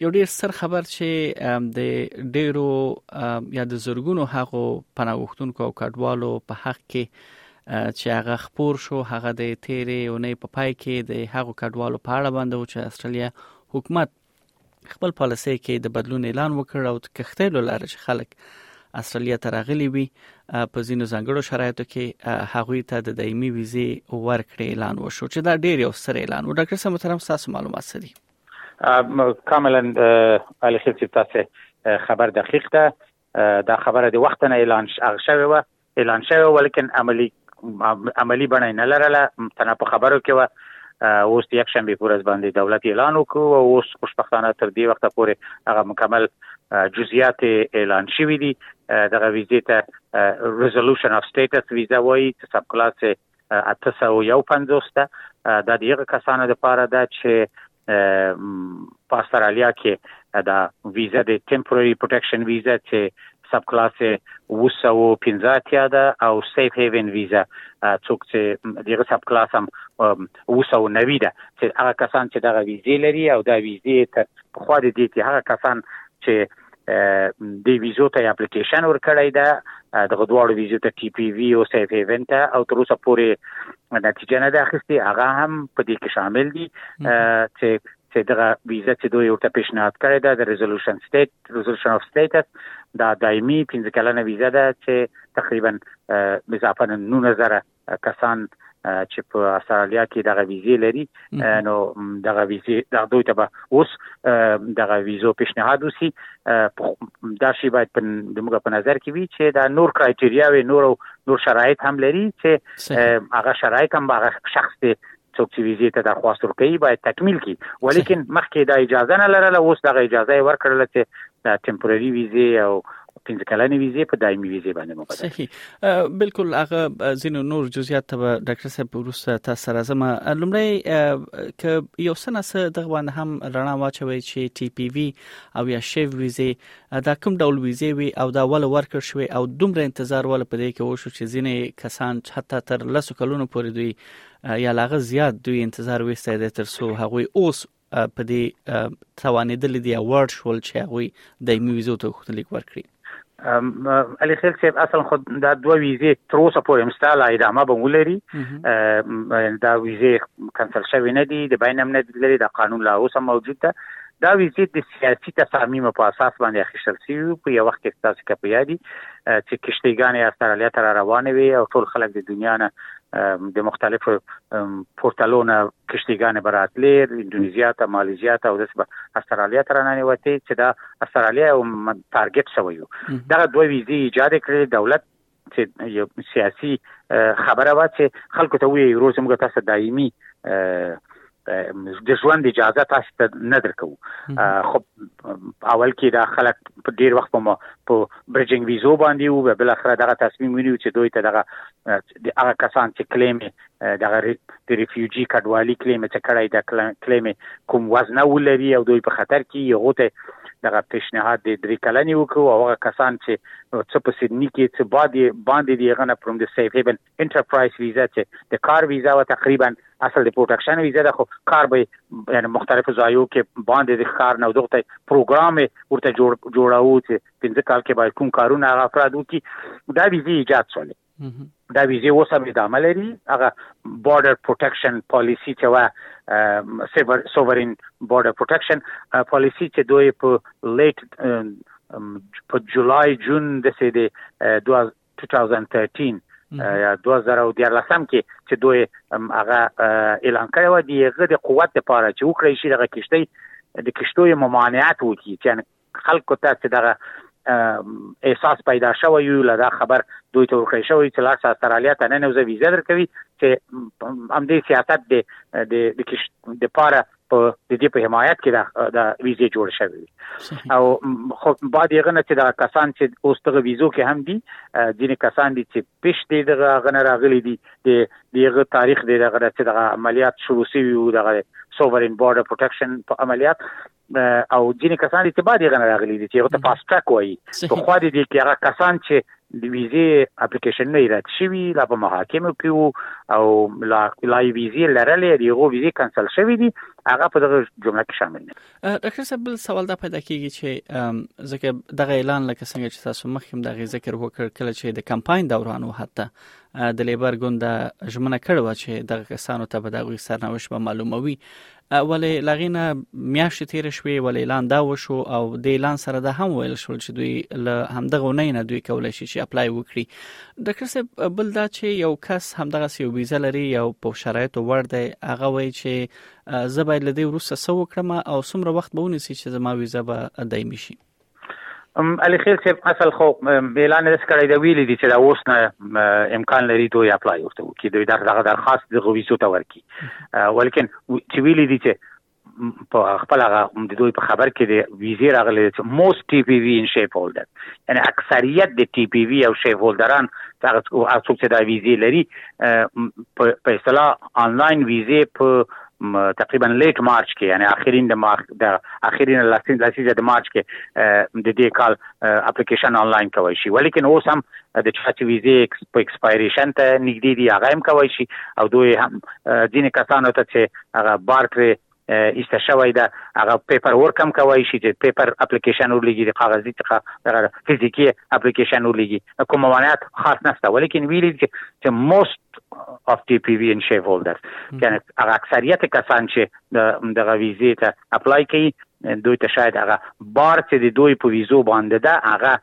یو ډیر ستر خبر چې د ډیرو یا د زرګونو هغو پناه غوښتونکو او کډوالو په حق کې چې هغه خبر شو هغه د تیرې اونۍ په پای کې د هغو کډوالو په اړه باندې و چې استرالیا حکومت خپل پالیسي کې د بدلون اعلان وکړ او د کښتیو لاره چې خلک استرالیا ته راغلي وي په ځینو ځانګړو شرایطو کې هغوی ته د دایمي ویزه ورکړې اعلان وشو چې دا ډیر یو سره اعلان و ډاکټر صاحب محترم تاسو معلومات سری کاملا علي خیل صاحب تاسو خبر دقیق ده دا خبره د وخت نه اعلان شوه و اعلان شوه ولیکن عملی عملی بڼه نه لرله تنه په خبرو کې و اوس یک شنبه پورز باندې دولت اعلان وکړو او اوس خوشبختانه تر دې وخت پورې هغه مکمل جزئیات اعلان شوې دي دغه ویزې ته ریزولوشن اف سټیټس ویزا وایي چې سب کلاس اته سوه یو پنځوس ته دا د هغه کسانو لپاره ده چې په استرالیا کې دا ویزه د ټمپورري پروټیکشن ویزه چې سب کلاس وسو 15 اتیا ده او سیف هیون ویزا څوک چې دغه سب کلاس هم وسو 90 ده چې هغه کسان چې دغه ویزې لري او دا ویزې ته خو د دې چې هغه کسان چې د ویزو ته اپلیکیشن ورکړی ده دغه دواړو ویزو ته ټي پی وی او سیف هیون ته او تر اوسه پورې نتیجه نه ده اخیستې هغه هم په دې کې شامل دي چې چې دغه ویزه چې دوی ورته پیشنهاد کړې ده د ریزولوشن سټیټ ریزولوشن اف سټیټس دا دایمي 15 کلنه ویزه ده چې تقریبا اضافه 19000 کسان چې په استرالیا کې دغه ویزه لري نو دغه ویزه د دوی ته به اوس دغه ویزو پیشنهاد وسی دا شی باید په دموږ په نظر کې وي چې دا نور کرایټیریا وي نور نور شرایط هم لري چې هغه شرایط هم هغه شخص ته څوک چې ویزې ته د خواست ورکوي باید تکمیل کړي ولیکن مخکې دا اجازه نه لرله اوس دغه اجازه یې ورکړله چې د ټمپورري ویزې او پنځه کلنې ویزې په دایمي ویزې باندې مبادله صحیح بالکل هغه زینو نور جزئیات ته ډاکټر صاحب ورسره تاسو سره زما لمړی ک یو سنه سره د غوان هم رڼا واچوي چې ټي پی وی او یا شیف ویزه دا کوم ډول ویزه وی او دا ول ورکړ شوی او دومره انتظار ول پدې کې وشو چې ځینې کسان حتی تر لاسو کلونو پورې دوی یا لاغه زیات دوی انتظار وسته دی تر څو هغوی اوس په دې توانیدل دي ورډ شول چې هغوی د ایمي ویزو ته وختلیک ورکړي علي خیل صاحب اصلا خو دا دوه ویزې تر اوسه پورې مستال ادامه به ولري دا ویزې کنسل شوی نه دي د بین امنیت لري دا قانون لا اوسه موجود ده دا ویزې د سیاسي تصامیم په اساس باندې اخیستل شوی په یو وخت کې تاسو کې پیادي چې کشتیګان استرالیا ته روانې وي او ټول خلک د دنیا نه د مختلفو پورتالو نه کشتیګانې براتلې اندونیزیا ته مالیزیا ته او داسې به استرالیا ته راننې وتی چې دا استرالیا او ټارګټ شوی یو دا دوه ویزې ایجاد کړې دولت چې یو سیاسي خبره وا چې خلکو ته وی روزمګه تاسو دایمي د ژوند اجازه تاسو ته نه درکو خو اول کې دا خلک په ډیر وخت په په برجنګ ویزو باندې وو بل اخر دغه تصمیم ونیو چې دوی ته دغه د هغه کسان چې کلیم دغه د ریفیوجی کډوالی کلیم چې کړای دا کلیم کوم وزن ولري او دوی په خطر کې یو ته دغه پیشنهاد د درې کلنې وکړو او هغه کسان چې څه په سیدنی کې څه باندې باندې دی غنه پروم د سیف هیبن انټرپرایز ویزه چې د کار ویزه و تقریبا اصل د پروټکشن ویزه ده خو کار به یعنی مختلفو ځایو کې باندې د کار نو دغه پروګرام ورته جوړ جوړاو چې پنځه کال کې به کوم کارونه هغه افراد وکي دا ویزه ایجاد شول دا ویزه اوس هم ادامه لري هغه بارډر پروټکشن پالیسی چې وا سیبر سوورین بارډر پروټکشن پالیسی چې دوی په لیټ په جولای جون د سې د 2013 یا 2013 کې چې دوی هغه اعلان کړی و دی هغه د قوت لپاره چې وکړی شي دغه کشته د کشتوی ممانعت وکړي چې خلکو ته چې دغه احساس پیدا شوی یو لدا خبر دوی ته ورکړی شوی چې لاس استرالیا ته نه نوځي ویزه درکوي چې هم دې سیاست د د د پاره په د دې په حمایت کې دا د ویزه جوړ شوی او خو بعد یې غنه چې دا کسان چې اوس دغه ویزو کې هم دي ځینې کسان دي چې پیش دي دغه غنه راغلي دي د دغه تاریخ دی دغه چې دغه عملیات شروع شوی وو دغه سوورین بارډر پروټیکشن په عملیات او ځینې کسان دي چې بعد یې غنه راغلي دي چې هغه ته فاست ټریک وایي په خو دې کې هغه کسان چې د ویزې اپلیکیشنونه یې رد شوي لا په محاکمو کې وو او لا لا یې ویزې لرلې د هغو ویزې کنسل شوې دي هغه په دغه جمله کې شامل دي ډاکټر صاحب بل سوال دا پیدا کیږي چې ځکه دغه اعلان لکه څنګه چې تاسو مخکې د غي ذکر وکړ کله چې د کمپاین دوران و حتی د لیبر ګوند ژمنه کړې و چې دغه کسانو ته به دغه سرنوشت به معلوموي ولې لغې نه میاشتې تیر شوې ولې اعلان دا وشو او د اعلان سره دا هم ویل شول چې دوی له همدغه نه نه دوی کولای شي چې اپلای وکړي ډاکټر صاحب بل دا چې یو کس همدغه سی ویزه لري او په شرایطو ور دی هغه وایي چې زه باید لدی ورسره سو کړم او څومره وخت به ونیسي چې زما ویزه به دایمي شي علي خیل صاحب اصل خو اعلان یې کړی دی ویلي دي چې دا اوس نه امکان لري دوی اپلای ورته وکړي دوی دغه درخواست دغه ویزو ته ورکړي ولیکن چې ویلي دي چې په خپل هغه د دوی په خبر کې دی ویزې راغلي چې موست ټي پی وی ان شیپ هولډر یعنی اکثریت د ټي پی وی او شیپ هولډران هغه څوک چې دا ویزې لري په اصطلاح انلاین ویزې په تقریبا لیټ مارچ کې یعنی اخرین د مارچ د اخرین لاسین لاسیزه د مارچ کې د دې کال اپلیکیشن انلاین کوي شي ولیکن اوس هم د چا چې ویزه په ایکسپایریشن ته نږدې دي هغه هم کوي شي او دوی هم ځینې کسانو ته چې هغه بار کړی ایسته شوی ده هغه پیپر ورک هم کوي شي چې پیپر اپلیکیشن ولېږي د کاغذي څخه فزیکی اپلیکیشن ولېږي کوم ممانعت خاص نشته ولیکن ویلي چې چې موست اف ټي پی وی ان شیف هولډرز یعنی هغه اکثریت کسان چې د دغه ویزې ته اپلای کوي دوی ته شاید هغه بار چې د دوی په ویزو باندې ده هغه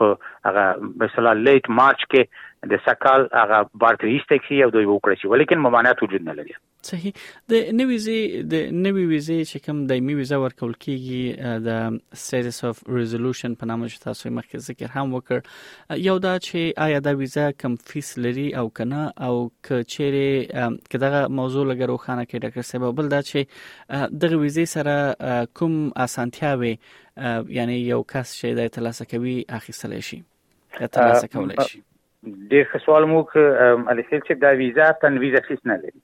په هغه مثلا لیټ مارچ کې د سکال هغه بار تریسته کی او دوی وکړي ولیکن ممانعت وجود نه لري صحیح د نوې ویزه د نوې ویزه چې کوم دایمي ویزه ورکول کیږي د سټیټس اف ریزولوشن په نامه چې تاسو یې مخکې ذکر هم وکړ یو دا چې آیا دا ویزه کم فیس لري او کنه او که چیرې که دغه موضوع لګ روښانه کړي ډاکټر صاحب بل دا چې دغه ویزه سره کوم اسانتیا وي یعنی یو کس چې د تلاسه کوي اخیستل شي تلاسه کولای شي ډیر ښه سوال مو ک علي صاحب چې دا ویزا تن ویزا فیس نه لري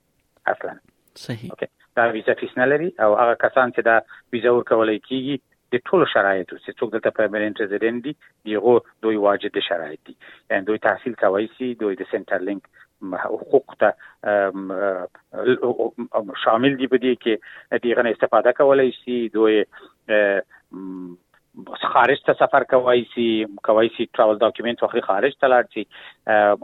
اصلا صحیح اوکی دا ویزا فیس نه لري او هغه کسان چې دا ویزا ورکول کیږي د ټولو شرایطو چې څوک دلته پرمننټ ریزیډنټ دي دیغه دوی واجب دي شرایط دي یعنی دوی تحصیل کوي سي دوی د سنټر لینک حقوق ته شامل دي په دې کې دیغه استفاده کولای شي دوی خارج ته سفر کوای سي کوای سي ټراول ډاکومېنټ واخلي خارج ته لاړ سي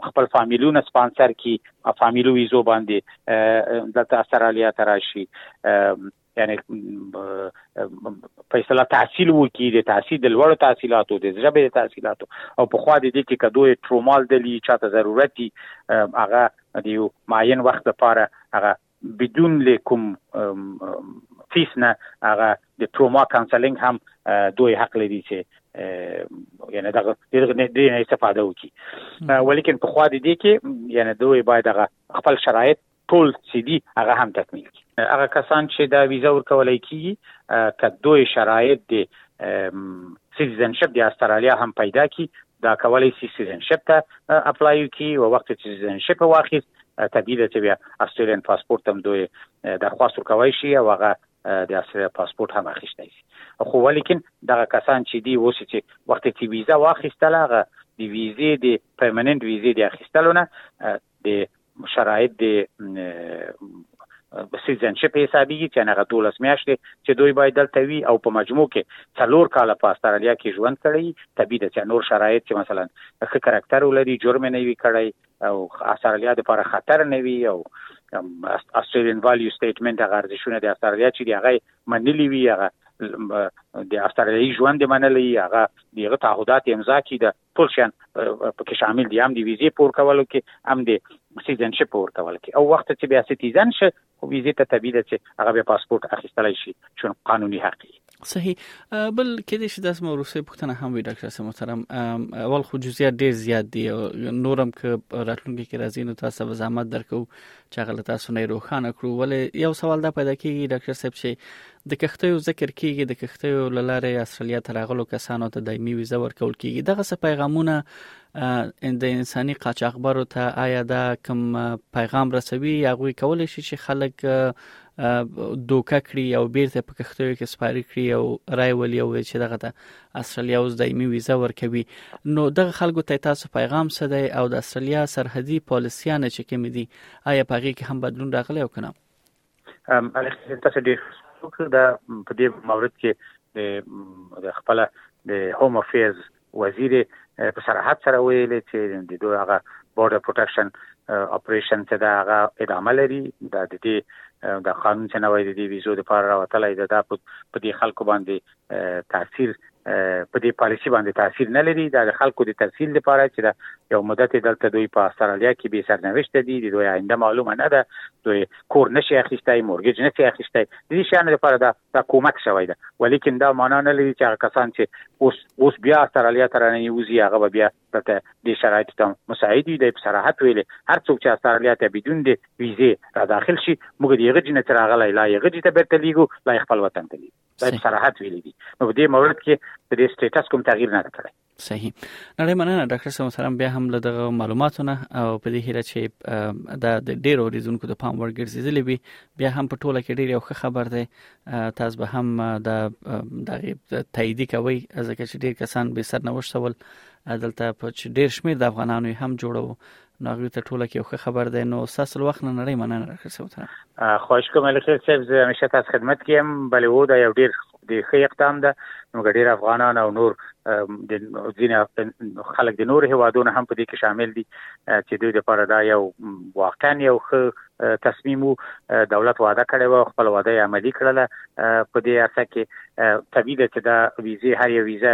خپل فامیلونه سپانسر کی فامیلو ویزو باندې دلته استرالیا ته راشي یعنی فیصله تحصیل وکړي د تحصیل د لوړو تحصیلاتو د ژبې د تحصیلاتو او په خوا د دې کې کدو ټرومال د لی چاته ضرورت دی هغه د یو معین وخت لپاره هغه بدون له کوم فیس نه هغه د تروما کانسلینګ هم دوی حق لري چې یعنی دغه دغه نه دی نه استفاده وکي ولیکن په خوا دي کې یعنی دوی باید هغه خپل شرایط ټول چې دي هغه هم تکمیل کړي هغه کسان چې دا ویزه ورکولای کیږي کدوې شرایط دي سیټیزنشپ د استرالیا هم پیدا کی دا کولی شي سیټیزنشپ ته اپلای وکړي او وخت چې سیټیزنشپ واخیست طبیعي ده چې بیا استرالیان پاسپورت هم دوی درخواست ورکوي شي او هغه د استرالیا پاسپورت هم اخیستی شي خو ولیکن دغه کسان چې دی اوس چې وخت چې ویزه واخیستله هغه د ویزې د پرمننت ویزې د اخیستلو نه د شرایط د سیټیزنشپ حسابيږي چې هغه 12 میاشتې چې دوی باید دلته وي او په مجموع کې څلور کاله په استرالیا کې ژوند کړی طبي د چې نور شرایط چې مثلا ښه کریکټر ولري جرم نه وي کړی او استرالیا د لپاره خطر نه وي او استرالین ویلیو سټیټمنټ هغه ارزښتونه د استرالیا چې دی هغه منلي وي هغه د استرالیي ژوند منلي هغه دغه تعهدات امضا کړي ټول شیان پکې شامل دي هم د ویزې پور کولو کې هم د سیزنشپ پور کول کې او وخت چې بیا سیتیزن شي خو ویزې ته طبیعي ده چې هغه بیا پاسپورت اخیستلای شي چون قانوني حق یې صحیح بل کې دې شي داس مو روسي پښتنه هم وی ډاکټر سم محترم اول خو جزئیات ډیر زیات دي نورم ک راتلونکي کې راځي نو تاسو به زحمت درکو چې غلطه سنې روخانه کړو ولې یو سوال دا پیدا کیږي ډاکټر صاحب چې د کښتیو ذکر کیږي، د کښتیو له لارې استرالیا ته راغلو کسانو ته دایمي ویزه ورکول کیږي. دغه څه پیغامونه د انساني قاچاقبرو ته آیا دا کوم پیغام رسوي؟ هغوی کولی شي چې خلک دوکه کړي او بیرته په کښتیو کې سپاري کړي او رای ولي او چې دغه ته استرالیا اوس دایمي ویزه ورکوي نو دغه خلکو ته تاسو پیغام څه دی او د استرالیا سرحدي پالیسیانه چې کوم دي آیا په هغه کې هم بدلون راغلی او کنه الکسي تاسو ډیر وکړ دا په دې مورد کې د خپل د هوم افیرز وزیر په صراحت سره ویل چې د دوه هغه بورډر پروټیکشن اپریشن چې دا هغه ادامه لري دا د دې د قانون چې نوې د دې ویزو لپاره راوتلې ده دا په دې خلکو باندې تاثیر په دې پالیسی باندې تاثیر نه لري دا د خلکو د تفصیل لپاره چې دا یو مدت دلته دوی په استرالیا کې به سرنوشت دي د دوی آینده معلومه نه ده دوی کور نشي اخیستای مورګیج نشي اخیستای د دې شان لپاره دا د حکومت شوی ده ولیکن دا معنا نه لري چې هغه کسان چې اوس اوس بیا استرالیا ته رانه وزي هغه بیا دلته د شرایطو ته مساعد دي د صراحت ویل هر څوک چې استرالیا ته بدون د ویزه را داخل شي موږ دغه جنت راغلی لا یې غږی ته برته لیګو لا خپل وطن ته لیګو دا صراحت ویلي دي نو په دې مورد کې د دې سټیټس کوم تغییر نه کړی صحیح نړۍ مننه ډاکټر صاحب محترم بیا هم له دغه معلوماتو نه او په دې هیله چې دا د ډیرو ریزونکو د پام وړ ګرځیدلې وي بیا هم په ټوله کې ډیر یو ښه خبر دی تاسو به هم دا دغه تایید کوي ځکه چې ډیر کسان به سر نوښتول دلته په ډیر شمیر د افغانانو هم جوړو نو هغوی ته ټوله کې یو ښه خبر دی نو ستاسو له وخت نه نړۍ مننه راخیر صاحب محترم خواهش کوم الخیر صاحب زه همیشه تاسو خدمت کې یم بلې و دا یو ډیر د ښه اقدام ده موږ ډیر افغانان او نور د ځینې خلک د نور هوادونو هم په دې کې شامل دي چې دوی لپاره دا یو واقعا یو ښه تصمیم دولت وعده کړې و خپل وعده عملی کړله په دې اړه کې طبیعي ده چې دا ویزه هر یو ویزه